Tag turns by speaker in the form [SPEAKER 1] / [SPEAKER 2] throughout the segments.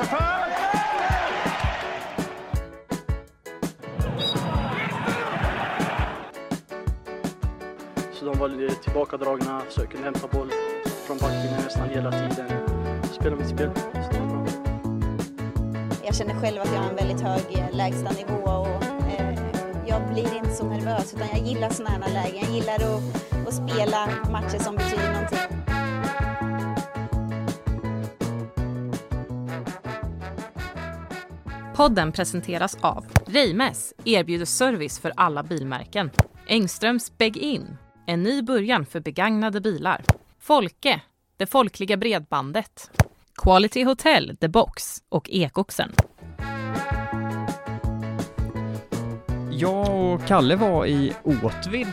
[SPEAKER 1] Så de var tillbakadragna, försöker hämta boll från backen nästan hela tiden. Spela mitt spel.
[SPEAKER 2] Jag känner själv att jag har en väldigt hög eh, lägstanivå och eh, jag blir inte så nervös utan jag gillar sådana här lägen. Jag gillar att, att spela matcher som betyder någonting.
[SPEAKER 3] Podden presenteras av Reimes erbjuder service för alla bilmärken. Engströms Beg-In, en ny början för begagnade bilar. Folke, det folkliga bredbandet. Quality Hotel, The Box och Ekoxen.
[SPEAKER 4] Jag och Kalle var i Åtvid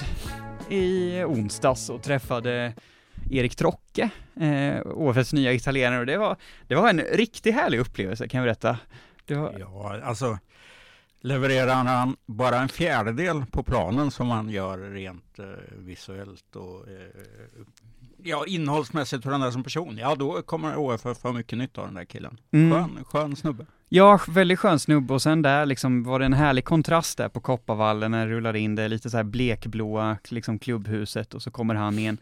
[SPEAKER 4] i onsdags och träffade Erik Trocke, eh, OFFs nya italienare och det var, det var en riktigt härlig upplevelse kan jag berätta. Var,
[SPEAKER 5] Ja, alltså levererar han bara en fjärdedel på planen som han gör rent eh, visuellt och eh, ja, innehållsmässigt hur han är som person, ja då kommer OFF ha mycket nytta av den där killen.
[SPEAKER 4] Mm.
[SPEAKER 5] Skön, skön snubbe.
[SPEAKER 4] Ja, väldigt skön snubbe och sen där liksom var det en härlig kontrast där på Kopparvallen när det rullar in det lite så här blekblåa liksom klubbhuset och så kommer han i en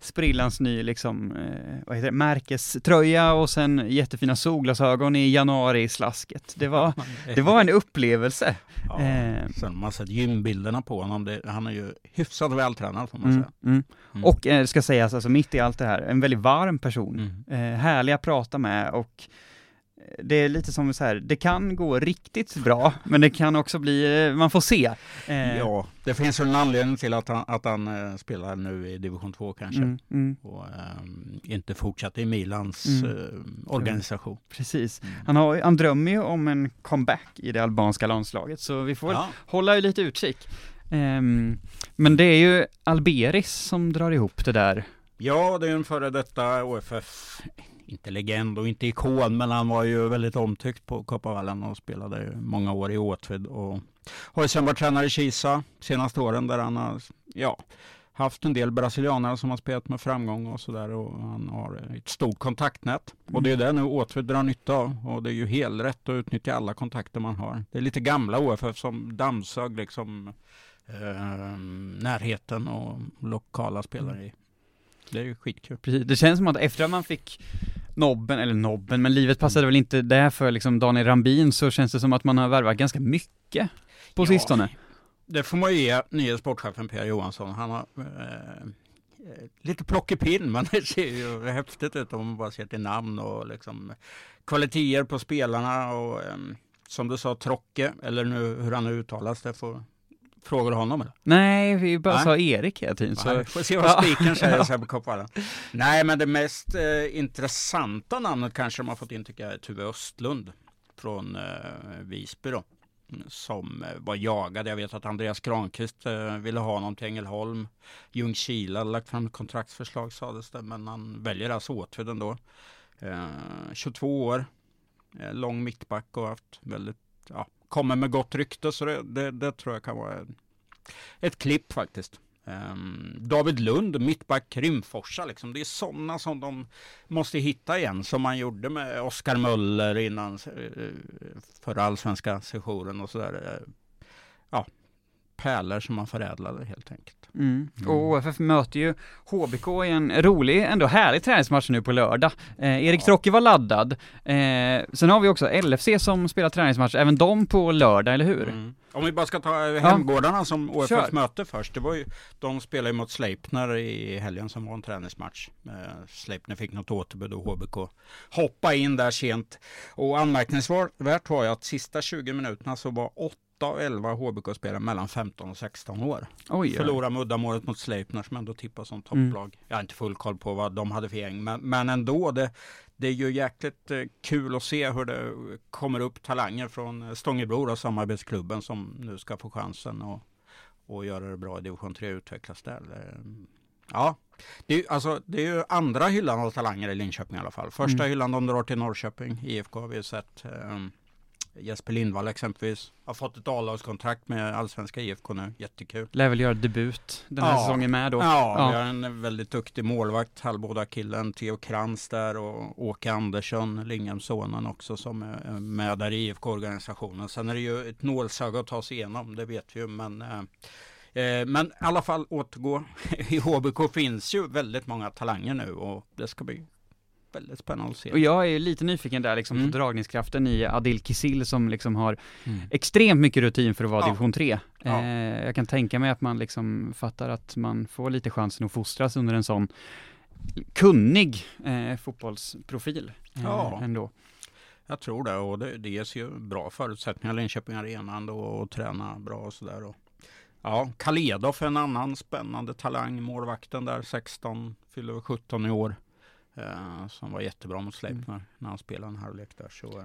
[SPEAKER 4] sprillans ny liksom, eh, vad heter det, märkeströja och sen jättefina solglasögon i januari i slasket. Det var, det var en upplevelse.
[SPEAKER 5] Ja,
[SPEAKER 4] Eh.
[SPEAKER 5] sen man sett gymbilderna på honom, det, han är ju hyfsat vältränad får man
[SPEAKER 4] Mm,
[SPEAKER 5] säga.
[SPEAKER 4] mm.
[SPEAKER 5] Mm.
[SPEAKER 4] Och eh, ska sägas, alltså mitt i allt det här, en väldigt varm person.
[SPEAKER 5] Mm.
[SPEAKER 4] Eh, härlig att prata med och det är lite som så här, det kan gå riktigt bra, men det kan också bli, eh, man får se. Eh,
[SPEAKER 5] Ja, det finns en anledning till att han, att han eh, spelar nu i division 2 kanske.
[SPEAKER 4] mm, mm,
[SPEAKER 5] Och ehm, inte fortsätter i Milans
[SPEAKER 4] Mm.
[SPEAKER 5] eh, organisation.
[SPEAKER 4] precis.
[SPEAKER 5] Mm.
[SPEAKER 4] Han, har, han drömmer ju om en comeback i det albanska landslaget, så vi får
[SPEAKER 5] Ja.
[SPEAKER 4] hålla lite utkik. Ehm, men det är ju Alberis som drar ihop det där.
[SPEAKER 5] ja, det är en före detta OFF, inte legend och inte ikon, men han var ju väldigt omtyckt på Kopparvallen och spelade många år i Åtvid och har ju sen varit tränare i Kisa senaste åren där han har, ja, haft en del brasilianare som har spelat med framgång och sådär och han har ett stort kontaktnät. Och det är det nu Åtvid drar nytta av och det är ju helt rätt att utnyttja alla kontakter man har. Det är lite gamla OFF som dammsög liksom eh, närheten och lokala spelare i. Det är ju skitkul.
[SPEAKER 4] Precis. Det känns som att efter att man fick nobben, eller nobben, men livet passade väl inte där för liksom Daniel Rambin, så känns det som att man har värvat ganska mycket på
[SPEAKER 5] Ja.
[SPEAKER 4] sistone.
[SPEAKER 5] Det får man ju ge nye sportchefen Per Johansson. Han har eh, eh, lite plockepinn, men det ser ju häftigt ut om man bara ser till namn och liksom kvaliteter på spelarna och eh, som du sa, Trocke, eller nu hur han nu uttalas, det får frågar du honom eller?
[SPEAKER 4] Nej, vi bara
[SPEAKER 5] Nej.
[SPEAKER 4] sa Erik hela tiden, så...
[SPEAKER 5] Får se vad spiken säger så här på Kopparvallen. Nej, men det mest eh, intressanta namnet kanske har fått in tycker jag är Tuve Östlund från eh, Visby då. Som eh, var jagad. Jag vet att Andreas Granqvist eh, ville ha honom till Ängelholm. Ljungskile hade lagt fram ett kontraktsförslag sades det, men han väljer alltså Åtvid ändå. Eh, 22 år, eh, lång mittback och haft väldigt, ja, kommer med gott rykte så det, det, det tror jag kan vara ett klipp faktiskt. Um, David Lund, mittback Rimforsa, liksom. det är sådana som de måste hitta igen, som man gjorde med Oskar Möller innan eh, förra allsvenska sessionen och sådär. Eh, ja, pärlor som man förädlade helt enkelt.
[SPEAKER 4] Mm.
[SPEAKER 5] Mm.
[SPEAKER 4] Och OFF möter ju HBK i en rolig, ändå härlig träningsmatch nu på lördag. Eh, Erik
[SPEAKER 5] Ja.
[SPEAKER 4] Trocke var laddad. Eh, sen har vi också LFC som spelar träningsmatch, även de på lördag, eller hur?
[SPEAKER 5] Mm. Om vi bara ska ta eh, hemgårdarna som OFF
[SPEAKER 4] Kör.
[SPEAKER 5] möte först. Det var ju, de spelade mot Sleipner i helgen som var en träningsmatch. Eh, Sleipner fick något återbud och HBK hoppa in där sent. Och anmärkningsvärt var ju att sista 20 minuterna så var 8 av 11 HBK-spelare mellan 15 och 16 år.
[SPEAKER 4] Oj.
[SPEAKER 5] Förlorade med uddamålet mot Sleipner som ändå tippas som
[SPEAKER 4] Mm.
[SPEAKER 5] topplag. Jag har inte full koll på vad de hade för gäng, men, men ändå. Det, det är ju jäkligt eh, kul att se hur det kommer upp talanger från eh, Stångebro och samarbetsklubben som nu ska få chansen och, och göra det bra i division 3 och utvecklas där. Eh, Ja, det är, alltså, det är ju andra hyllan av talanger i Linköping i alla fall. Första
[SPEAKER 4] Mm.
[SPEAKER 5] hyllan de drar till Norrköping, IFK har vi ju sett. Eh, Jesper Lindvall exempelvis har fått ett A-lagskontrakt med allsvenska IFK nu, jättekul.
[SPEAKER 4] Lär väl göra debut den här
[SPEAKER 5] Ja.
[SPEAKER 4] säsongen med då.
[SPEAKER 5] Ja,
[SPEAKER 4] Ja.
[SPEAKER 5] vi har en väldigt duktig målvakt, halvbåda killen Theo Krantz där och Åke Andersson, Linghamsonen också som är med där i IFK-organisationen. Sen är det ju ett nålsöga att ta sig igenom, det vet vi ju, men eh, eh, men i alla fall återgå. I HBK finns ju väldigt många talanger nu och det ska bli väldigt spännande att se.
[SPEAKER 4] Och jag är lite nyfiken där liksom
[SPEAKER 5] Mm.
[SPEAKER 4] på dragningskraften i Adil Kisil som liksom har
[SPEAKER 5] Mm.
[SPEAKER 4] extremt mycket rutin för att vara
[SPEAKER 5] Ja.
[SPEAKER 4] division 3.
[SPEAKER 5] Ja.
[SPEAKER 4] Eh, jag kan tänka mig att man liksom fattar att man får lite chansen att fostras under en sån kunnig eh, fotbollsprofil eh,
[SPEAKER 5] Ja.
[SPEAKER 4] ändå.
[SPEAKER 5] Jag tror det och det, det ges ju bra förutsättningar Linköping Arena ändå och träna bra och sådär. Ja, Kaledov är en annan spännande talang, målvakten där 16, fyller väl 17 i år. Eh, som var jättebra mot Sleipner när han spelade en halvlek där. Så, eh,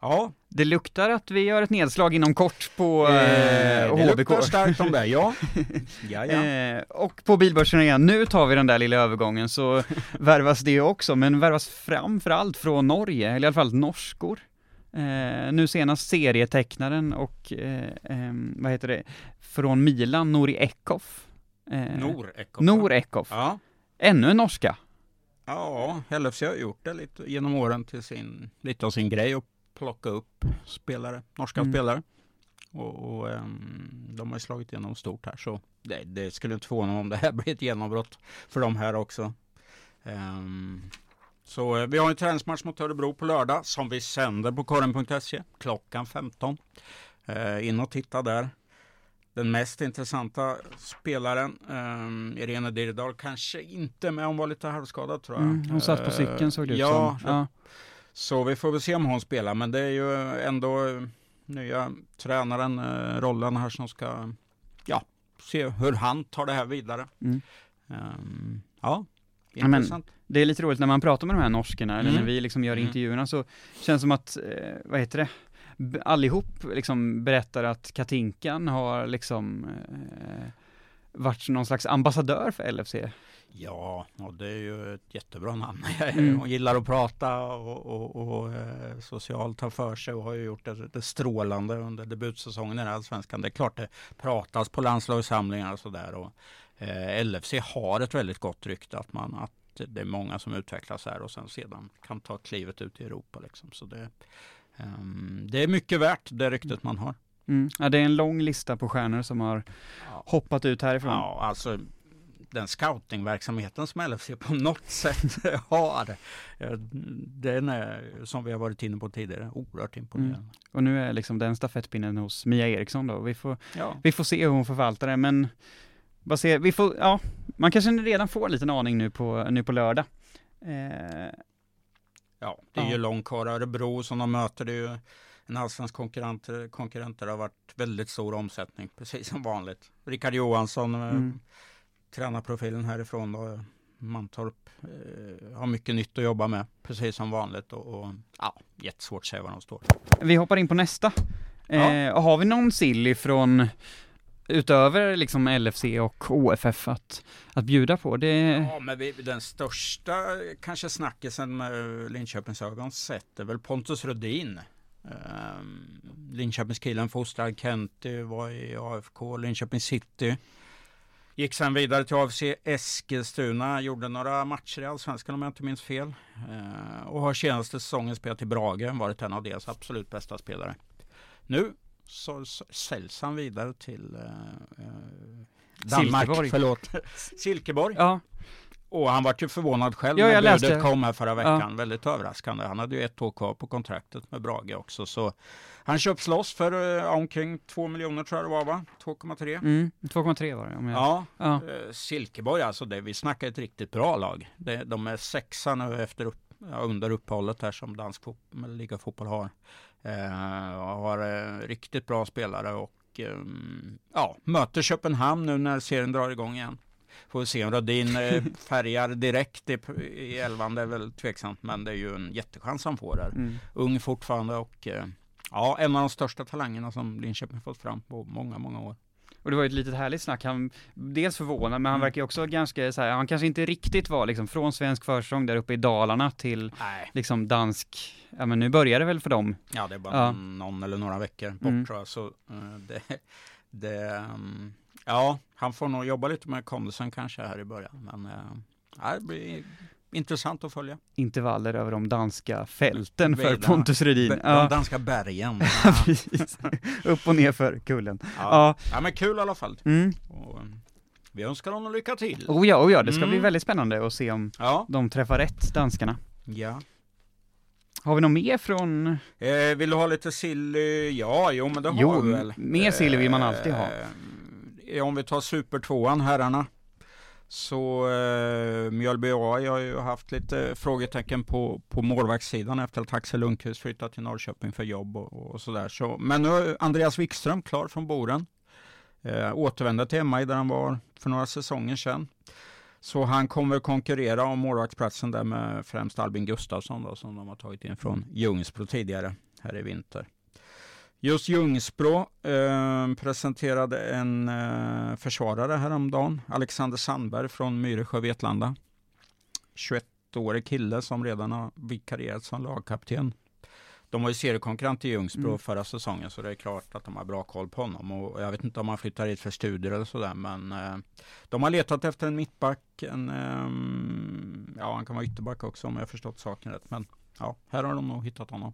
[SPEAKER 5] ja,
[SPEAKER 4] Det luktar att vi gör ett nedslag inom kort på eh,
[SPEAKER 5] eh, det
[SPEAKER 4] HBK.
[SPEAKER 5] luktar starkt om det, ja. ja, ja.
[SPEAKER 4] Eh, och på bilbörsen igen, nu tar vi den där lilla övergången så värvas det också, men värvas framförallt från Norge, eller i alla fall norskor. Eh, nu senast serietecknaren och, eh, ehm, vad heter det, från Milan, Nori Ekhoff. Eh,
[SPEAKER 5] Nor Ekhoff.
[SPEAKER 4] Nor Ekhoff.
[SPEAKER 5] Ja.
[SPEAKER 4] Ännu en norska.
[SPEAKER 5] Ja, LFC har gjort det lite genom åren till sin, lite av sin grej att plocka upp spelare, norska
[SPEAKER 4] Mm.
[SPEAKER 5] spelare. Och, och ehm, de har ju slagit igenom stort här så det, det skulle inte förvåna mig om det här blir ett genombrott för dem här också. Ehm, så eh, vi har en träningsmatch mot Örebro på lördag som vi sänder på korren.se klockan 15. Eh, in och titta där. Den mest intressanta spelaren, um, Irene Dirdal, kanske inte med. Hon var lite halvskadad tror jag.
[SPEAKER 4] Mm, hon satt på
[SPEAKER 5] Eh,
[SPEAKER 4] cykeln såg det ut
[SPEAKER 5] ja,
[SPEAKER 4] som. Ja,
[SPEAKER 5] så vi får väl se om hon spelar. Men det är ju ändå eh, nya tränaren, eh, rollen här som ska ja, se hur han tar det här vidare.
[SPEAKER 4] Mm.
[SPEAKER 5] Ehm, ja,
[SPEAKER 4] men-
[SPEAKER 5] intressant.
[SPEAKER 4] Det är lite roligt när man pratar med de här norskorna, eller
[SPEAKER 5] Mm.
[SPEAKER 4] när vi liksom gör
[SPEAKER 5] Mm.
[SPEAKER 4] intervjuerna så känns det som att, vad heter det, allihop liksom berättar att Katinkan har liksom eh, varit någon slags ambassadör för LFC.
[SPEAKER 5] Ja, och det är ju ett jättebra namn.
[SPEAKER 4] Mm.
[SPEAKER 5] Hon gillar att prata och, och, och eh, socialt ta för sig och har ju gjort det, det strålande under debutsäsongen i Allsvenskan. Det är klart det pratas på landslagssamlingar och sådär. Och, eh, LFC har ett väldigt gott rykte att, man, att det är många som utvecklas här och sen sedan kan ta klivet ut i Europa. Liksom. Så det, det är mycket värt det ryktet man har.
[SPEAKER 4] Mm. Ja, det är en lång lista på stjärnor som har hoppat ut härifrån.
[SPEAKER 5] Ja, alltså den scoutingverksamheten som LFC på något sätt har. eh, Den är, som vi har varit inne på tidigare, oerhört imponerande.
[SPEAKER 4] Och nu är liksom den stafettpinnen hos Mia Eriksson då. Vi får,
[SPEAKER 5] Ja.
[SPEAKER 4] vi får se hur hon förvaltar det, men vad ser, vi får, ja, man kanske redan får en liten aning nu på, nu på lördag. Eh,
[SPEAKER 5] ja, det är
[SPEAKER 4] Ja.
[SPEAKER 5] ju långt kvar. Örebro som de möter, det är ju en allsvensk konkurrent, konkurrent där det har varit väldigt stor omsättning, precis som vanligt. Rickard Johansson, eh,
[SPEAKER 4] Mm.
[SPEAKER 5] tränarprofilen härifrån då, Mantorp, eh, har mycket nytt att jobba med, precis som vanligt. Och, och ja, jättesvårt att säga var de står.
[SPEAKER 4] Vi hoppar in på nästa. Eh, har vi någon sill ifrån utöver liksom LFC och OFF att, att bjuda på? Det,
[SPEAKER 5] Ja, men vi, den största kanske snackisen med Linköpings ögon sett är väl Pontus Rudin. Um, Linköpingskillen fostrad Kenty, var i AFK, Linköping City. Gick sen vidare till AFC Eskilstuna, gjorde några matcher i Allsvenskan om jag inte minns fel. Uh, och har senaste säsongen spelat i Brage, varit en av deras absolut bästa spelare. Nu så, så säljs han vidare till eh, eh, Danmark,
[SPEAKER 4] Silkeborg.
[SPEAKER 5] förlåt, Silkeborg.
[SPEAKER 4] ja,
[SPEAKER 5] Och han var ju förvånad själv
[SPEAKER 4] Ja,
[SPEAKER 5] när budet
[SPEAKER 4] läste-
[SPEAKER 5] kom här förra veckan. Väldigt överraskande. Han hade ju ett år kvar på kontraktet med Brage också. Så han köps loss för eh, omkring 2 miljoner tror jag det var va? 2,3.
[SPEAKER 4] mm, 2,3 var det om jag...
[SPEAKER 5] Ja,
[SPEAKER 4] ja.
[SPEAKER 5] eh, Silkeborg alltså, det, vi snackar ett riktigt bra lag. Det, de är sexa nu efter upp, ja, under uppehållet här som dansk fot- ligafotboll har. Eh, har eh, riktigt bra spelare och ehm, ja, möter Köpenhamn nu när serien drar igång igen. Får se om Rödin eh, färgar direkt i, i elvan, det är väl tveksamt, men det är ju en jättechans han får där.
[SPEAKER 4] Mm.
[SPEAKER 5] Ung fortfarande och ja, en av de största talangerna som Linköping fått fram på många, många år.
[SPEAKER 4] Och det var ju ett litet härligt snack, han, dels förvånad, men han
[SPEAKER 5] Mm.
[SPEAKER 4] verkar ju också ganska så här, han kanske inte riktigt var liksom från svensk försäsong där uppe i Dalarna till
[SPEAKER 5] Nej,
[SPEAKER 4] liksom dansk, ja men nu börjar det väl för dem.
[SPEAKER 5] ja det är bara
[SPEAKER 4] Ja.
[SPEAKER 5] någon eller några veckor bort
[SPEAKER 4] Mm.
[SPEAKER 5] tror jag. Så eh, det, det, mm, ja, han får nog jobba lite med kondisen kanske här i början. Men eh, ja, det blir intressant att följa.
[SPEAKER 4] intervaller över de danska fälten för. Pontus Rudin.
[SPEAKER 5] De
[SPEAKER 4] Ja,
[SPEAKER 5] danska bergen.
[SPEAKER 4] Upp och ner för kullen.
[SPEAKER 5] Ja.
[SPEAKER 4] Ja.
[SPEAKER 5] ja, men kul i alla fall.
[SPEAKER 4] Mm.
[SPEAKER 5] Och, eh, vi önskar honom lycka till.
[SPEAKER 4] Oh ja, oh ja, det ska
[SPEAKER 5] Mm.
[SPEAKER 4] bli väldigt spännande att se om
[SPEAKER 5] Ja,
[SPEAKER 4] de träffar rätt, danskarna.
[SPEAKER 5] ja.
[SPEAKER 4] Har vi något mer från,
[SPEAKER 5] Eh, vill du ha lite sill? Ja, jo men det
[SPEAKER 4] Jo,
[SPEAKER 5] har vi väl.
[SPEAKER 4] mer sill vill man alltid ha.
[SPEAKER 5] Eh, om vi tar supertvåan, herrarna. Så eh, Mjölby AI har ju haft lite frågetecken på, på målvaktssidan efter att Axel Lundqvist flyttat till Norrköping för jobb och, och sådär. Så, men nu är Andreas Wikström klar från Boren. Eh, återvände till MI där han var för några säsonger sedan. Så han kommer konkurrera om målvaktsplatsen där med främst Albin Gustafsson då, som de har tagit in från Ljungsbro tidigare här i vinter. Just Ljungsbro eh, presenterade en eh, försvarare häromdagen, Alexander Sandberg från Myresjö, Vetlanda. 21-årig kille som redan har vikarierat som lagkapten. De var ju seriekonkurrent i Ljungsbro
[SPEAKER 4] Mm.
[SPEAKER 5] förra säsongen så det är klart att de har bra koll på honom. Och jag vet inte om han flyttar hit för studier eller sådär men eh, de har letat efter en mittback, en, ehm, ja han kan vara ytterback också om jag har förstått saken rätt. Men ja, här har de nog hittat honom.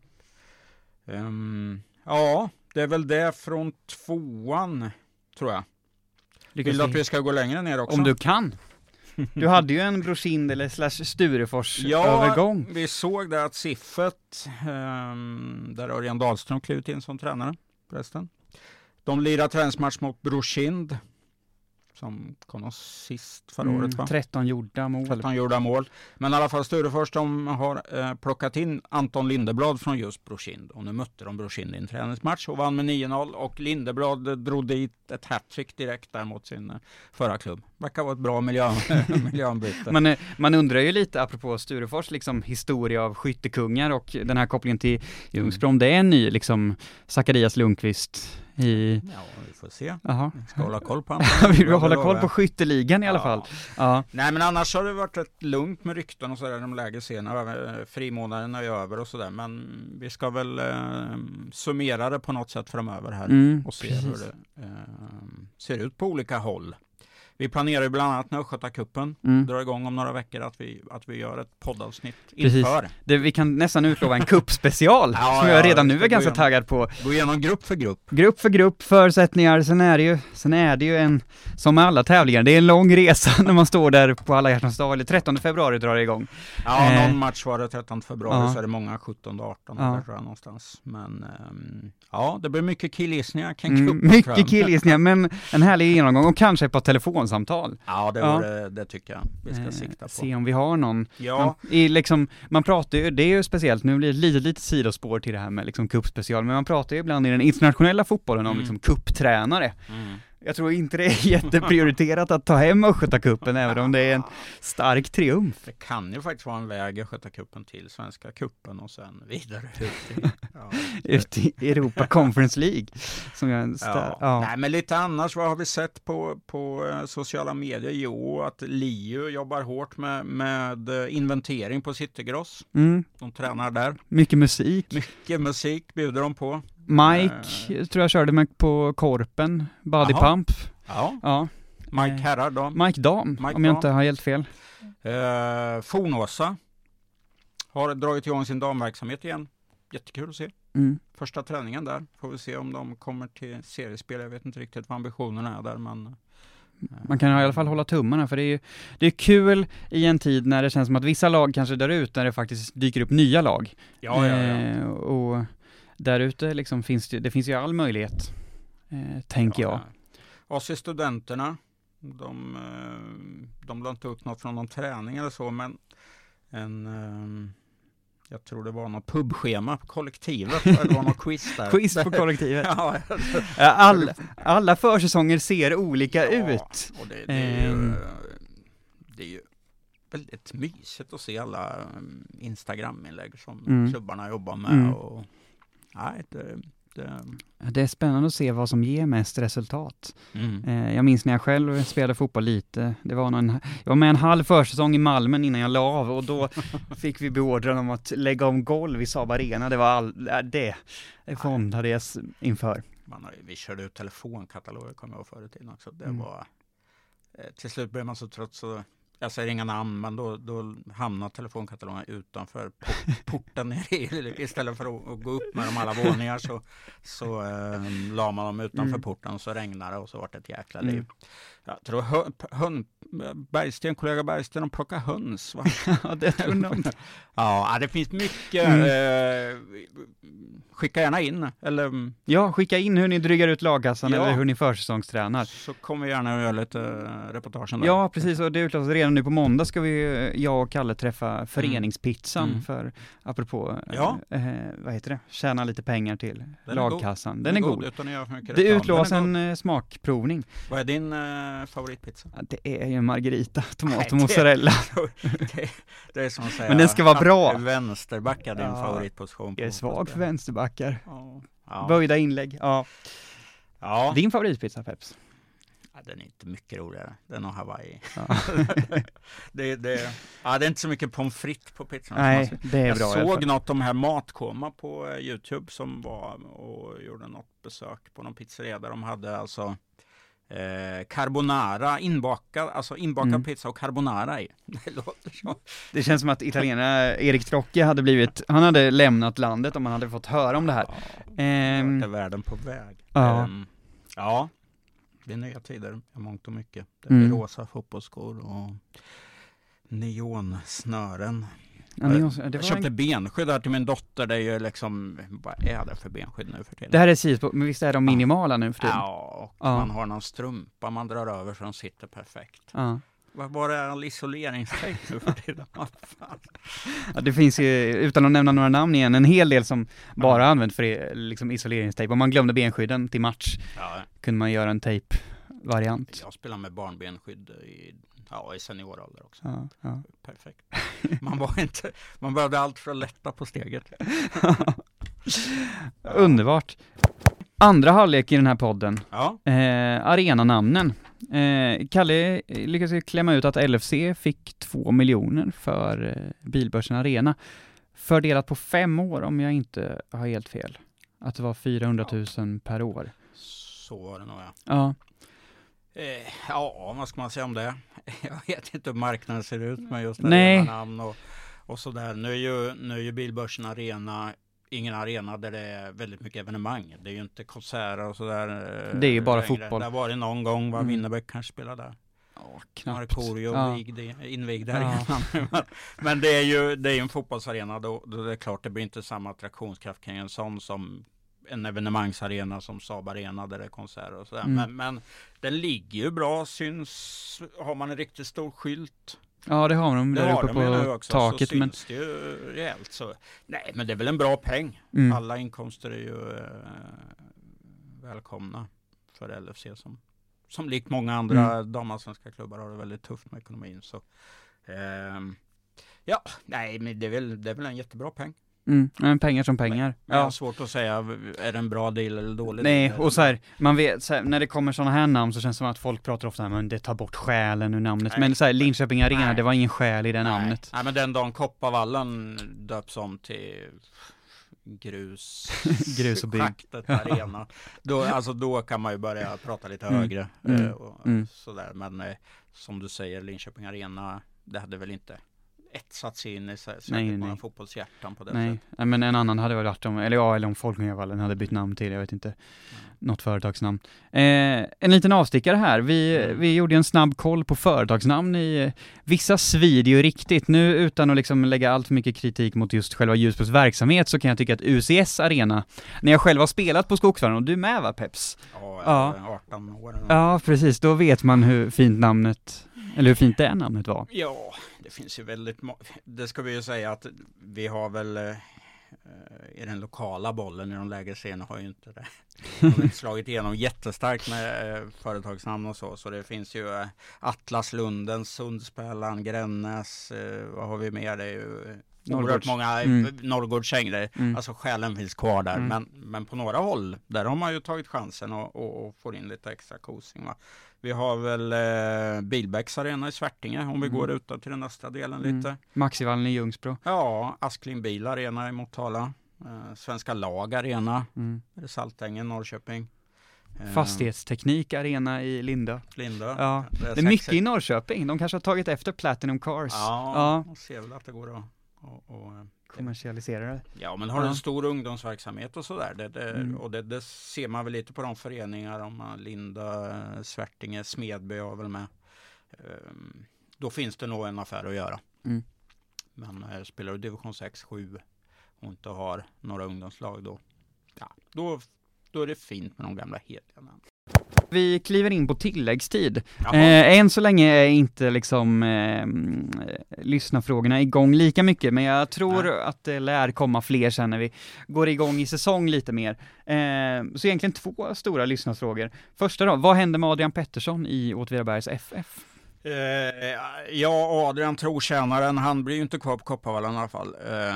[SPEAKER 5] Ehm, ja, det är väl det från tvåan tror jag.
[SPEAKER 4] lyckas
[SPEAKER 5] Vill du att
[SPEAKER 4] vi-
[SPEAKER 5] ska gå längre ner också?
[SPEAKER 4] om du kan? Du hade ju en Brosind eller slash Sturefors
[SPEAKER 5] Ja, vi såg det att Siffet, ehm, där Örjan Dahlström klivit in som tränare förresten. De lirar träningsmatch mot Brokind, som kom oss sist förra året va?
[SPEAKER 4] 13 gjorda mål.
[SPEAKER 5] 13 gjorda mål. Men i alla fall Sturefors, de har eh, plockat in Anton Lindeblad från just Brokind. Och nu mötte de Brokind i en träningsmatch och vann med 9-0. Och Lindeblad eh, drog dit ett hattrick direkt där mot sin eh, förra klubb. Verkar vara ett bra miljö, miljöombyte.
[SPEAKER 4] Man, eh, man undrar ju lite, apropå Sturefors liksom historia av skyttekungar och den här kopplingen till Ljungsbro, om det är en ny liksom Zacharias Lundqvist i,
[SPEAKER 5] Ja, vi får se.
[SPEAKER 4] jaha.
[SPEAKER 5] Vi ska hålla koll på
[SPEAKER 4] Vi
[SPEAKER 5] honom.
[SPEAKER 4] vill hålla koll på skytteligan i alla
[SPEAKER 5] Ja.
[SPEAKER 4] fall. Ja,
[SPEAKER 5] Nej men annars har det varit rätt lugnt med rykten och sådär de lägre serierna. Eh, Frimånaden är över och sådär. Men vi ska väl eh, summera det på något sätt framöver här.
[SPEAKER 4] mm,
[SPEAKER 5] och se
[SPEAKER 4] precis.
[SPEAKER 5] hur det eh, ser ut på olika håll. Vi planerar ju bland annat när Östgötacupen
[SPEAKER 4] Mm.
[SPEAKER 5] drar igång om några veckor att vi, att vi gör ett poddavsnitt
[SPEAKER 4] Precis.
[SPEAKER 5] inför.
[SPEAKER 4] Det, vi kan nästan utlova en kuppspecial,
[SPEAKER 5] Ja,
[SPEAKER 4] som
[SPEAKER 5] ja,
[SPEAKER 4] jag redan
[SPEAKER 5] vi
[SPEAKER 4] nu är ganska
[SPEAKER 5] igenom.
[SPEAKER 4] taggad på.
[SPEAKER 5] Gå igenom grupp för grupp.
[SPEAKER 4] Grupp för grupp, förutsättningar, sen är det ju, sen är det ju en, som med alla tävlingar, det är en lång resa när man står där på alla hjärtans dag, eller 13 februari drar det igång.
[SPEAKER 5] Ja,
[SPEAKER 4] Eh.
[SPEAKER 5] någon match var det 13 februari
[SPEAKER 4] Ja.
[SPEAKER 5] så är det många 17 18
[SPEAKER 4] Ja.
[SPEAKER 5] där tror jag någonstans. Men ehm, ja, det blir mycket killgissningar kring
[SPEAKER 4] Mm,
[SPEAKER 5] cupen.
[SPEAKER 4] mycket killgissningar, men en härlig genomgång och kanske ett par telefonsamtal.
[SPEAKER 5] Ja, det,
[SPEAKER 4] Ja.
[SPEAKER 5] vore, det tycker jag vi ska
[SPEAKER 4] Eh,
[SPEAKER 5] sikta på.
[SPEAKER 4] Se om vi har någon.
[SPEAKER 5] Ja,
[SPEAKER 4] Man, i liksom, man pratar ju, det är ju speciellt, nu blir det ett litet, litet sidospår till det här med liksom cupspecial, men man pratar ju ibland i den internationella fotbollen om
[SPEAKER 5] Mm.
[SPEAKER 4] liksom cuptränare.
[SPEAKER 5] mm.
[SPEAKER 4] Jag tror inte det är jätteprioriterat att ta hem Östgötacupen, även om det är en stark triumf.
[SPEAKER 5] Det kan ju faktiskt vara en väg Östgötacupen till Svenska cupen och sen vidare ut i, ja.
[SPEAKER 4] Ut i Europa Conference League. Som jag
[SPEAKER 5] Ja.
[SPEAKER 4] ja.
[SPEAKER 5] Nej, men lite annars, vad har vi sett på, på eh, sociala medier? Jo, att Liu jobbar hårt med, med eh, inventering på Citygross.
[SPEAKER 4] Mm,
[SPEAKER 5] De tränar där.
[SPEAKER 4] mycket musik.
[SPEAKER 5] Mycket musik bjuder de på.
[SPEAKER 4] Mike tror jag körde med på Korpen, Body
[SPEAKER 5] Jaha.
[SPEAKER 4] Pump.
[SPEAKER 5] Ja,
[SPEAKER 4] Ja,
[SPEAKER 5] Mike
[SPEAKER 4] Eh,
[SPEAKER 5] Herrar då.
[SPEAKER 4] Mike Dam,
[SPEAKER 5] Mike
[SPEAKER 4] om jag
[SPEAKER 5] Dam.
[SPEAKER 4] inte har helt fel.
[SPEAKER 5] Eh, Fornåsa har dragit igång sin damverksamhet igen. Jättekul att se.
[SPEAKER 4] Mm.
[SPEAKER 5] Första träningen där. Får vi se om de kommer till seriespel. Jag vet inte riktigt vad ambitionerna är där, men... eh,
[SPEAKER 4] Man kan i alla fall hålla tummarna, för det är ju det är kul i en tid när det känns som att vissa lag kanske dör ut, när det faktiskt dyker upp nya lag.
[SPEAKER 5] Ja, ja, ja.
[SPEAKER 4] Eh, och där ute liksom finns det, det finns ju all möjlighet, eh, tänker jag.
[SPEAKER 5] AC Studenterna, de, eh, de la inte upp något från någon träning eller så, men en, eh, jag tror det var något pubschema på kollektivet, det var något quiz där.
[SPEAKER 4] Quiz på kollektivet.
[SPEAKER 5] ja,
[SPEAKER 4] Ja, All, alla försäsonger ser olika
[SPEAKER 5] Ja.
[SPEAKER 4] ut.
[SPEAKER 5] och det, det, är ju,
[SPEAKER 4] Ehm.
[SPEAKER 5] eh, det är ju väldigt mysigt att se alla eh, Instagram-inlägg som
[SPEAKER 4] Mm.
[SPEAKER 5] klubbarna jobbar med.
[SPEAKER 4] Mm.
[SPEAKER 5] Och, nej, det är Det,
[SPEAKER 4] Det är spännande att se vad som ger mest resultat.
[SPEAKER 5] mm.
[SPEAKER 4] Eh, Jag minns när jag själv spelade fotboll lite. Det var någon, jag var med en halv försäsong i Malmö innan jag la av och då fick vi beordran om att lägga om golv i Saab Arena. Det var all, äh, det, det fondade jag s- inför.
[SPEAKER 5] Man vi körde ut telefonkataloger kommer jag ihåg förr i tiden också. Det
[SPEAKER 4] Mm.
[SPEAKER 5] var, eh, till slut blev man så trött så jag säger inga namn, men då, då hamnade telefonkatalogerna utanför po- porten istället för att, gå upp med dem alla våningar så, så eh, la man dem utanför
[SPEAKER 4] Mm.
[SPEAKER 5] porten och så regnade det och så var det ett jäkla
[SPEAKER 4] Mm.
[SPEAKER 5] liv. Jag tror hön, Bergsten, kollega Bergsten, de plockar höns va?
[SPEAKER 4] Ja, det.
[SPEAKER 5] Ja, det finns mycket.
[SPEAKER 4] Mm.
[SPEAKER 5] Eh, skicka gärna in, eller mm,
[SPEAKER 4] Ja, skicka in hur ni drygar ut lagkassan
[SPEAKER 5] Ja.
[SPEAKER 4] eller hur ni försäsongstränar.
[SPEAKER 5] så kommer vi gärna att göra lite eh, reportagen där.
[SPEAKER 4] Ja, precis. Och det utlöses redan nu på måndag ska vi, eh, jag och Kalle träffa Föreningspizzan
[SPEAKER 5] Mm.
[SPEAKER 4] för, apropå,
[SPEAKER 5] Ja.
[SPEAKER 4] eh, vad heter det, tjäna lite pengar till
[SPEAKER 5] är
[SPEAKER 4] lagkassan. Den är god.
[SPEAKER 5] Utan att göra för mycket
[SPEAKER 4] Det utlovas
[SPEAKER 5] Den är
[SPEAKER 4] en smakprovning.
[SPEAKER 5] god. Vad är din eh, favoritpizza?
[SPEAKER 4] Det är ju margarita, tomat
[SPEAKER 5] Nej,
[SPEAKER 4] och mozzarella.
[SPEAKER 5] det, det är som att säga
[SPEAKER 4] Men den ska vara bra.
[SPEAKER 5] Vänsterback är din
[SPEAKER 4] Ja,
[SPEAKER 5] favoritposition.
[SPEAKER 4] Jag är svag för vänsterbackar.
[SPEAKER 5] Ja.
[SPEAKER 4] Böjda inlägg. Ja.
[SPEAKER 5] Ja.
[SPEAKER 4] Din favoritpizza Peps?
[SPEAKER 5] ja, den är inte mycket roligare. Den har Hawaii.
[SPEAKER 4] Ja.
[SPEAKER 5] det, det, ja, det är inte så mycket pommes frites på pizzan.
[SPEAKER 4] Nej, det är
[SPEAKER 5] jag
[SPEAKER 4] bra alla
[SPEAKER 5] såg något om här Matkoma på eh, Youtube som var och gjorde något besök på någon pizzeria där de hade alltså eh, carbonara inbakad, alltså inbakad
[SPEAKER 4] Mm.
[SPEAKER 5] pizza och carbonara i. Det låter så.
[SPEAKER 4] Det känns som att italienarna, Erik Trocchi hade blivit, han hade lämnat landet om han hade fått höra om det här.
[SPEAKER 5] Ja,
[SPEAKER 4] Ehm,
[SPEAKER 5] är världen på väg?
[SPEAKER 4] Ja.
[SPEAKER 5] Ehm, ja, det är nya tider mångt och mycket. Det är
[SPEAKER 4] Mm.
[SPEAKER 5] rosa fotbollsskor och neonsnören.
[SPEAKER 4] Ja, ni,
[SPEAKER 5] jag
[SPEAKER 4] var
[SPEAKER 5] köpte
[SPEAKER 4] en,
[SPEAKER 5] benskydd här till min dotter. Det är ju liksom, vad är det för benskydd nu för tiden?
[SPEAKER 4] det här är Sipo, men visst är de minimala nu för tiden?
[SPEAKER 5] Ja, och
[SPEAKER 4] Ja.
[SPEAKER 5] man har någon strumpa man drar över så de sitter perfekt.
[SPEAKER 4] Ja.
[SPEAKER 5] Vad var det all isoleringstejp nu för tiden?
[SPEAKER 4] Ja, det finns ju, utan att nämna några namn igen, en hel del som bara använt för liksom isoleringstejp. Om man glömde benskydden till match
[SPEAKER 5] Ja,
[SPEAKER 4] kunde man göra en tejpvariant.
[SPEAKER 5] jag spelar med barnbenskydd i, ja, i seniorålder också.
[SPEAKER 4] Ja, ja.
[SPEAKER 5] Perfekt. Man var inte, man behövde allt för att lätta på steget.
[SPEAKER 4] Underbart. Andra halvlek i den här podden,
[SPEAKER 5] Ja,
[SPEAKER 4] eh, arenanamnen. Eh, Kalle lyckades klämma ut att LFC fick två miljoner för eh, Bilbörsen Arena. Fördelat på fem år om jag inte har helt fel. Att det var 400 000 per år.
[SPEAKER 5] så var det nog ja.
[SPEAKER 4] Ja,
[SPEAKER 5] Eh, ja, vad ska man säga om det? Jag vet inte hur marknaden ser ut med just
[SPEAKER 4] Nej.
[SPEAKER 5] arenanamn och, och sådär. Nu är, ju, nu är ju Bilbörsen Arena ingen arena där det är väldigt mycket evenemang. Det är ju inte konserter och sådär. eh,
[SPEAKER 4] Det är ju bara
[SPEAKER 5] längre.
[SPEAKER 4] fotboll.
[SPEAKER 5] Det har varit någon gång var
[SPEAKER 4] Mm.
[SPEAKER 5] Winnerbäck kanske spelade där.
[SPEAKER 4] knappt.
[SPEAKER 5] Markoolio
[SPEAKER 4] Ja.
[SPEAKER 5] vigde- invigde
[SPEAKER 4] Ja.
[SPEAKER 5] arenan. Men- Men det är ju det är en fotbollsarena. Då, då är det klart det blir inte samma attraktionskraft kring en sån som en evenemangsarena som Saab Arena där det är konserter och sådär.
[SPEAKER 4] Mm.
[SPEAKER 5] Men, men den ligger ju bra, syns, har man en riktigt stor skylt.
[SPEAKER 4] Ja, det har de
[SPEAKER 5] Det
[SPEAKER 4] där
[SPEAKER 5] har
[SPEAKER 4] uppe
[SPEAKER 5] de
[SPEAKER 4] på
[SPEAKER 5] också,
[SPEAKER 4] taket.
[SPEAKER 5] så
[SPEAKER 4] Men,
[SPEAKER 5] syns det ju rejält. Så, nej, men det är väl en bra peng.
[SPEAKER 4] mm,
[SPEAKER 5] Alla inkomster är ju eh, välkomna för LFC som, som likt många andra
[SPEAKER 4] Mm.
[SPEAKER 5] damallsvenska klubbar har det väldigt tufft med ekonomin. Så, ehm, ja, nej, men det är, väl, det är väl en jättebra peng.
[SPEAKER 4] Mm, men pengar som pengar.
[SPEAKER 5] Men
[SPEAKER 4] Ja.
[SPEAKER 5] svårt att säga, är det en bra deal eller dålig
[SPEAKER 4] Nej,
[SPEAKER 5] deal?
[SPEAKER 4] och så här, man vet, så här, när det kommer sådana här namn så känns det som att folk pratar ofta om att det tar bort själen ur namnet.
[SPEAKER 5] Nej.
[SPEAKER 4] Men så här, Linköping Arena,
[SPEAKER 5] Nej.
[SPEAKER 4] det var ingen själ i det
[SPEAKER 5] nej.
[SPEAKER 4] namnet.
[SPEAKER 5] Nej, men den dagen Kopparvallen döps om till grus,
[SPEAKER 4] Grus och bygg.
[SPEAKER 5] arena. Då, alltså, då kan man ju börja prata lite
[SPEAKER 4] Mm.
[SPEAKER 5] högre.
[SPEAKER 4] Mm.
[SPEAKER 5] Och,
[SPEAKER 4] Mm.
[SPEAKER 5] sådär. Men eh, som du säger, Linköping Arena, det hade väl inte etsat sig in i särskilt
[SPEAKER 4] Nej,
[SPEAKER 5] många
[SPEAKER 4] nej.
[SPEAKER 5] fotbollshjärtan på det
[SPEAKER 4] Nej,
[SPEAKER 5] sättet.
[SPEAKER 4] nej, men en annan hade varit om, eller ja, eller om Folkungavallen hade bytt namn till, jag vet inte, något företagsnamn. Eh, en liten avstickare här, vi,
[SPEAKER 5] Mm.
[SPEAKER 4] vi gjorde en snabb koll på företagsnamn i, eh, vissa svider ju riktigt, nu utan att liksom lägga allt för mycket kritik mot just själva Ljusbros verksamhet så kan jag tycka att UCS Arena, när jag själv har spelat på Skogsvallen, och du med va Peps?
[SPEAKER 5] Ja,
[SPEAKER 4] Ja.
[SPEAKER 5] ja. 18 år.
[SPEAKER 4] Ja, precis, då vet man hur fint namnet, eller hur fint det namnet var.
[SPEAKER 5] Ja, det finns ju väldigt Det ska vi ju säga att vi har väl eh, i den lokala bollen i de lägre serierna har ju inte det de har inte slagit igenom jättestarkt med eh, företagsnamn och så. Så det finns ju eh, Atlas Lunden, Sundsbällan, Grännäs, eh, vad har vi mer? Det är ju oerhört många
[SPEAKER 4] Mm.
[SPEAKER 5] Norrgårdsgäng där.
[SPEAKER 4] Mm.
[SPEAKER 5] Alltså själen finns kvar där.
[SPEAKER 4] Mm.
[SPEAKER 5] Men, men på några håll, där har man ju tagit chansen och, och, och får in lite extra kosing. Va? Vi har väl eh, Bilbäcks arena i Svärtinge om vi
[SPEAKER 4] Mm.
[SPEAKER 5] går utåt till den östra delen
[SPEAKER 4] Mm.
[SPEAKER 5] lite.
[SPEAKER 4] Maxivallen i Ljungsbro.
[SPEAKER 5] Ja, Askling Bil Arena i Motala. Eh, Svenska Lag Arena,
[SPEAKER 4] Mm.
[SPEAKER 5] är det Saltängen, Norrköping. Eh,
[SPEAKER 4] Fastighetsteknik arena i Lindö.
[SPEAKER 5] Lindö.
[SPEAKER 4] Ja, Det är
[SPEAKER 5] sex-
[SPEAKER 4] mycket i Norrköping. De kanske har tagit efter Platinum Cars.
[SPEAKER 5] Ja,
[SPEAKER 4] Ja.
[SPEAKER 5] ser väl att det går att och, och, eh,
[SPEAKER 4] Kommersialisera det.
[SPEAKER 5] Ja, men har du en stor ungdomsverksamhet och sådär. Det, det,
[SPEAKER 4] Mm.
[SPEAKER 5] Och det, det ser man väl lite på de föreningar, om man Linda, Svärtinge, Smedby har väl med. Ehm, Då finns det nog en affär att göra.
[SPEAKER 4] Mm.
[SPEAKER 5] Men eh, spelar du division 6, 7 och inte har några ungdomslag då, ja, då, då är det fint med de gamla heliga namnen.
[SPEAKER 4] Vi kliver in på tilläggstid. Eh, än så länge är inte liksom eh, eh, lyssnarfrågorna igång lika mycket, men jag tror
[SPEAKER 5] Nej.
[SPEAKER 4] att det lär komma fler sen när vi går igång i säsong lite mer. Eh, så egentligen två stora lyssnarfrågor. Första då, vad hände med Adrian Pettersson i Åtvidabergs FF?
[SPEAKER 5] Eh, ja, Adrian trotjänaren, han blir ju inte kvar på Kopparvallen i alla fall. Eh,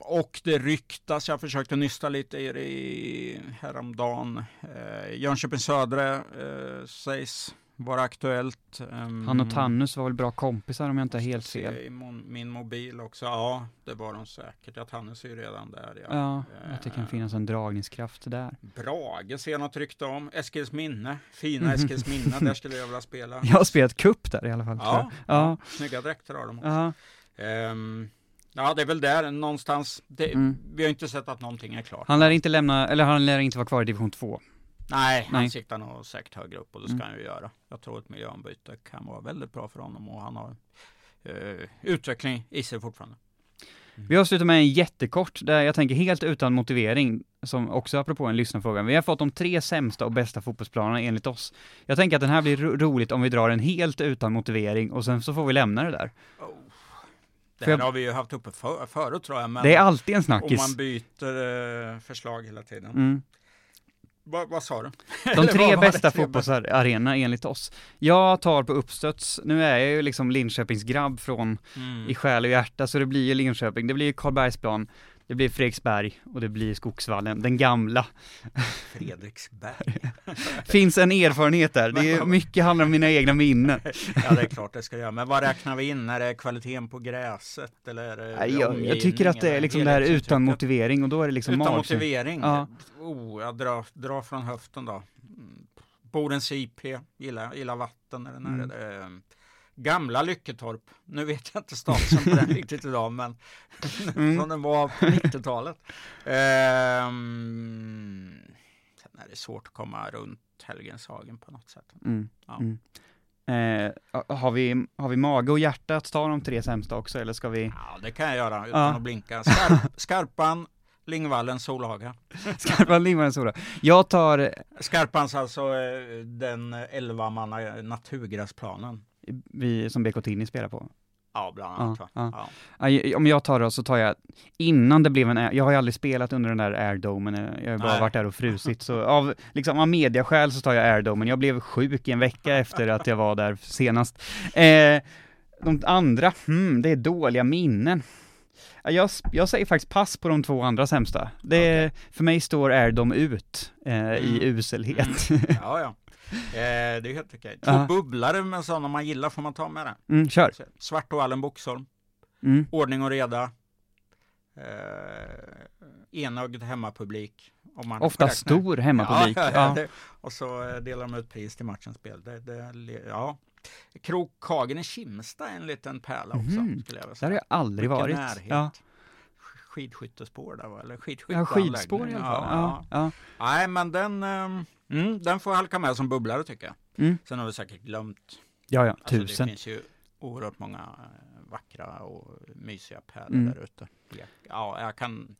[SPEAKER 5] och det ryktas, jag försökte nysta lite i det häromdagen. Eh, Jönköping Södre eh, sägs vara aktuellt. Ehm,
[SPEAKER 4] Han och Tannus var väl bra kompisar om jag inte har helt fel.
[SPEAKER 5] I min mobil också. Ja, det var de säkert. Ja, Tannus är ju redan där. Ja.
[SPEAKER 4] Ja, att det kan
[SPEAKER 5] Eh,
[SPEAKER 4] finnas en dragningskraft där.
[SPEAKER 5] Brage ser jag något rykte om. Eskils minne. Fina Eskils minne. Där skulle jag vilja spela.
[SPEAKER 4] Jag har spelat cup där i alla fall.
[SPEAKER 5] Ja,
[SPEAKER 4] ja.
[SPEAKER 5] snygga dräkter har de också.
[SPEAKER 4] ja.
[SPEAKER 5] Ehm, ja, det är väl där någonstans. Det,
[SPEAKER 4] Mm.
[SPEAKER 5] Vi har inte sett att någonting är klart.
[SPEAKER 4] Han lär inte lämna, eller han lär inte vara kvar i division 2.
[SPEAKER 5] Nej, han
[SPEAKER 4] Nej.
[SPEAKER 5] siktar nog säkert högre upp och det ska
[SPEAKER 4] Mm.
[SPEAKER 5] han ju göra. Jag tror ett miljöombyte kan vara väldigt bra för honom och han har eh, utveckling i sig fortfarande.
[SPEAKER 4] Vi avslutar med en jättekort, där jag tänker helt utan motivering, som också apropå en lyssnarfråga. Vi har fått de tre sämsta och bästa fotbollsplanerna enligt oss. Jag tänker att den här blir ro- roligt om vi drar den helt utan motivering och sen så får vi lämna det där.
[SPEAKER 5] Oh. Det här
[SPEAKER 4] jag-
[SPEAKER 5] har vi ju haft uppe för, förut tror jag, men
[SPEAKER 4] Det är alltid en
[SPEAKER 5] om
[SPEAKER 4] snackis.
[SPEAKER 5] man byter eh, förslag hela tiden.
[SPEAKER 4] Mm.
[SPEAKER 5] Va, vad sa du?
[SPEAKER 4] De tre
[SPEAKER 5] vad
[SPEAKER 4] bästa fotbollsarenorna enligt oss. Jag tar på uppstöds, nu är jag ju liksom Linköpings grabb från
[SPEAKER 5] Mm.
[SPEAKER 4] i själ och hjärta, så det blir ju Linköping, det blir ju Karlbergsplan, det blir Fredriksberg och det blir Skogsvallen, den gamla.
[SPEAKER 5] Fredriksberg.
[SPEAKER 4] Finns en erfarenhet där, det är mycket handlar om mina egna minnen.
[SPEAKER 5] Ja, det är klart det ska göra. Men vad räknar vi in? Är det kvaliteten på gräset eller
[SPEAKER 4] Nej, jag, jag tycker att det är liksom det här utan motivering och då är det liksom
[SPEAKER 5] Utan motivering?
[SPEAKER 4] Ja.
[SPEAKER 5] Oh, jag drar, drar från höften då. Bodens IP, gillar, gillar vatten. Är det
[SPEAKER 4] Mm.
[SPEAKER 5] det? Gamla Lycketorp. Nu vet jag inte statusen på den riktigt idag, men
[SPEAKER 4] Mm.
[SPEAKER 5] från den var på 90-talet. Ehm, sen är det svårt att komma runt Helgenshagen på något sätt.
[SPEAKER 4] Mm.
[SPEAKER 5] Ja.
[SPEAKER 4] Mm. Eh, har, vi, har vi mage och hjärta att ta de tre sämsta också, eller ska vi
[SPEAKER 5] Ja, det kan jag göra utan
[SPEAKER 4] Ja.
[SPEAKER 5] att blinka. Skarp, Skarpan, Lingvallen, Solhaga.
[SPEAKER 4] skarpa limma Sora? Jag tar,
[SPEAKER 5] Skarpans alltså eh, den 11 manna naturgräsplanen.
[SPEAKER 4] Vi som BK Tinny spelar på.
[SPEAKER 5] Ja, bland annat.
[SPEAKER 4] Ja, ja.
[SPEAKER 5] Ja.
[SPEAKER 4] Om jag tar då så tar jag, innan det blev en, jag har ju aldrig spelat under den där airdomen, eh, jag har bara
[SPEAKER 5] Nej.
[SPEAKER 4] varit där och frusit, så av, liksom av mediaskäl så tar jag airdomen. Jag blev sjuk i en vecka efter att jag var där senast. Eh, de andra, hmm, det är dåliga minnen. Ja, Jag, jag säger faktiskt pass på de två andra sämsta. Det, För mig står airdom ut eh, i
[SPEAKER 5] Mm.
[SPEAKER 4] uselhet.
[SPEAKER 5] ja, ja. Eh, det är helt okej. Två
[SPEAKER 4] Ja.
[SPEAKER 5] bubblare med sådana man gillar får man ta med det.
[SPEAKER 4] Mm, kör.
[SPEAKER 5] Svart och Allen Boxholm.
[SPEAKER 4] Mm.
[SPEAKER 5] Ordning och reda. Eh, enögd hemmapublik. Om man
[SPEAKER 4] Ofta stor hemmapublik.
[SPEAKER 5] Ja, ja,
[SPEAKER 4] Ja,
[SPEAKER 5] ja. Det, och så eh, delar de ut pris till matchens spel. Det, det, ja. Krokhagen i Kimsta är en liten pärla också.
[SPEAKER 4] Mhm.
[SPEAKER 5] Skulle jag vilja
[SPEAKER 4] Där har
[SPEAKER 5] säga.
[SPEAKER 4] jag aldrig
[SPEAKER 5] Mycket
[SPEAKER 4] varit.
[SPEAKER 5] närhet.
[SPEAKER 4] Ja.
[SPEAKER 5] Skidskyttespår där va? Eller
[SPEAKER 4] Ja,
[SPEAKER 5] skidskytteanläggning.
[SPEAKER 4] skidspår i alla fall.
[SPEAKER 5] Ja,
[SPEAKER 4] Ja, ja.
[SPEAKER 5] Nej, men den, ehm, mm, den får halka med som bubblare tycker jag.
[SPEAKER 4] Mm.
[SPEAKER 5] Sen har vi säkert glömt.
[SPEAKER 4] ja, ja
[SPEAKER 5] Alltså, det
[SPEAKER 4] tusen.
[SPEAKER 5] finns ju oerhört många eh, vackra och mysiga pärlor
[SPEAKER 4] Mm.
[SPEAKER 5] där ute. Ja, jag kan...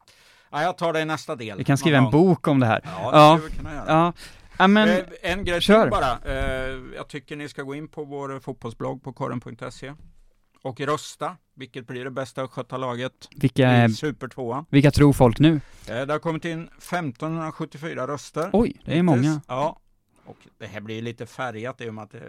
[SPEAKER 5] Ja, jag tar det i nästa del.
[SPEAKER 4] Vi kan skriva en
[SPEAKER 5] gång.
[SPEAKER 4] bok om det här.
[SPEAKER 5] Ja, det
[SPEAKER 4] Ja.
[SPEAKER 5] skulle vi kunna göra.
[SPEAKER 4] Ja, ja men,
[SPEAKER 5] Eh, en grej
[SPEAKER 4] kör.
[SPEAKER 5] till bara. Eh, jag tycker ni ska gå in på vår fotbollsblogg på korren.se och rösta. Vilket blir det bästa laget
[SPEAKER 4] vilka,
[SPEAKER 5] i Supertvåan?
[SPEAKER 4] vilka tror folk nu?
[SPEAKER 5] Eh, det har kommit in 1574 röster.
[SPEAKER 4] Oj, det är många.
[SPEAKER 5] Ja, och det här blir lite färgat i och med att det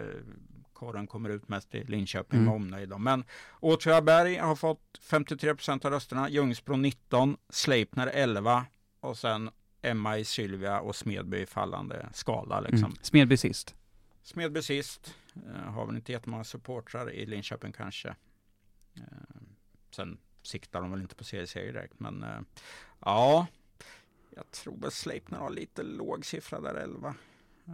[SPEAKER 5] korren kommer ut mest i Linköping
[SPEAKER 4] Mm.
[SPEAKER 5] med omnejd. Men Åtvidaberg har fått 53 procent av rösterna, Ljungsbro 19, Sleipner 11 och sen Emma i Sylvia och Smedby i fallande skala. Liksom.
[SPEAKER 4] Mm. Smedby sist.
[SPEAKER 5] Smedby sist, eh, har väl inte jättemånga supportrar i Linköping kanske. Eh, sen siktar de väl inte på serieseger direkt, men eh, ja, jag tror väl Sleipner har lite låg siffra där, 11. Eh,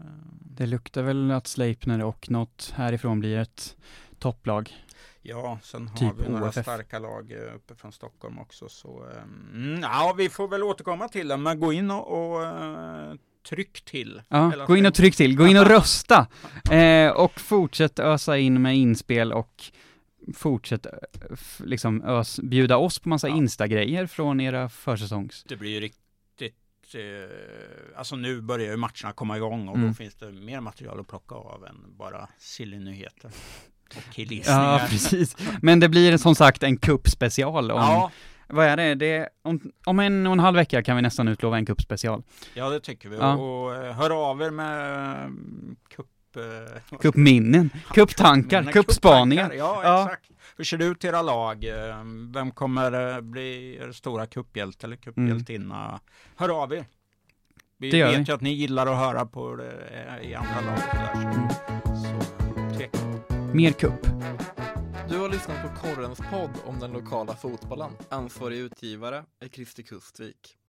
[SPEAKER 4] Det luktar väl att Sleipner och något härifrån blir ett topplag.
[SPEAKER 5] Ja, sen har
[SPEAKER 4] Typ
[SPEAKER 5] vi några
[SPEAKER 4] OFF.
[SPEAKER 5] starka lag uppe från Stockholm också. Så, eh, mm, ja, vi får väl återkomma till det, men gå in och, och tryck till.
[SPEAKER 4] Ja, gå in och tryck till, gå in och rösta! Eh, och fortsätt ösa in med inspel och fortsätt eh, liksom ös, bjuda oss på massa
[SPEAKER 5] Ja.
[SPEAKER 4] Insta-grejer från era försäsongs...
[SPEAKER 5] Det blir ju riktigt, eh, alltså nu börjar ju matcherna komma igång och
[SPEAKER 4] Mm.
[SPEAKER 5] då finns det mer material att plocka av än bara silly-nyheter. Och
[SPEAKER 4] Ja,
[SPEAKER 5] killgissningar.
[SPEAKER 4] precis. Men det blir som sagt en kuppspecial om,
[SPEAKER 5] Ja,
[SPEAKER 4] vad är det? det om, om en och en halv vecka kan vi nästan utlova en kuppspecial.
[SPEAKER 5] ja, det tycker vi.
[SPEAKER 4] Ja.
[SPEAKER 5] Och, eh, hör av er med eh, kupp... eh,
[SPEAKER 4] kupptankar, kuppspaningar.
[SPEAKER 5] Ja,
[SPEAKER 4] Ja.
[SPEAKER 5] exakt. Hur ser det ut i era lag? Eh, Vem kommer eh, bli er stora kupphjälte eller kupphjältinna? Hör av er. Vi
[SPEAKER 4] Mm. Det
[SPEAKER 5] vet
[SPEAKER 4] vi.
[SPEAKER 5] ju att ni gillar att höra på det i andra lag. och sådär,
[SPEAKER 4] Mm.
[SPEAKER 5] Så, så tveka.
[SPEAKER 4] Mer kupp.
[SPEAKER 6] Du har lyssnat på Korrens podd om den lokala fotbollen. Ansvarig utgivare är Christer Kustvik.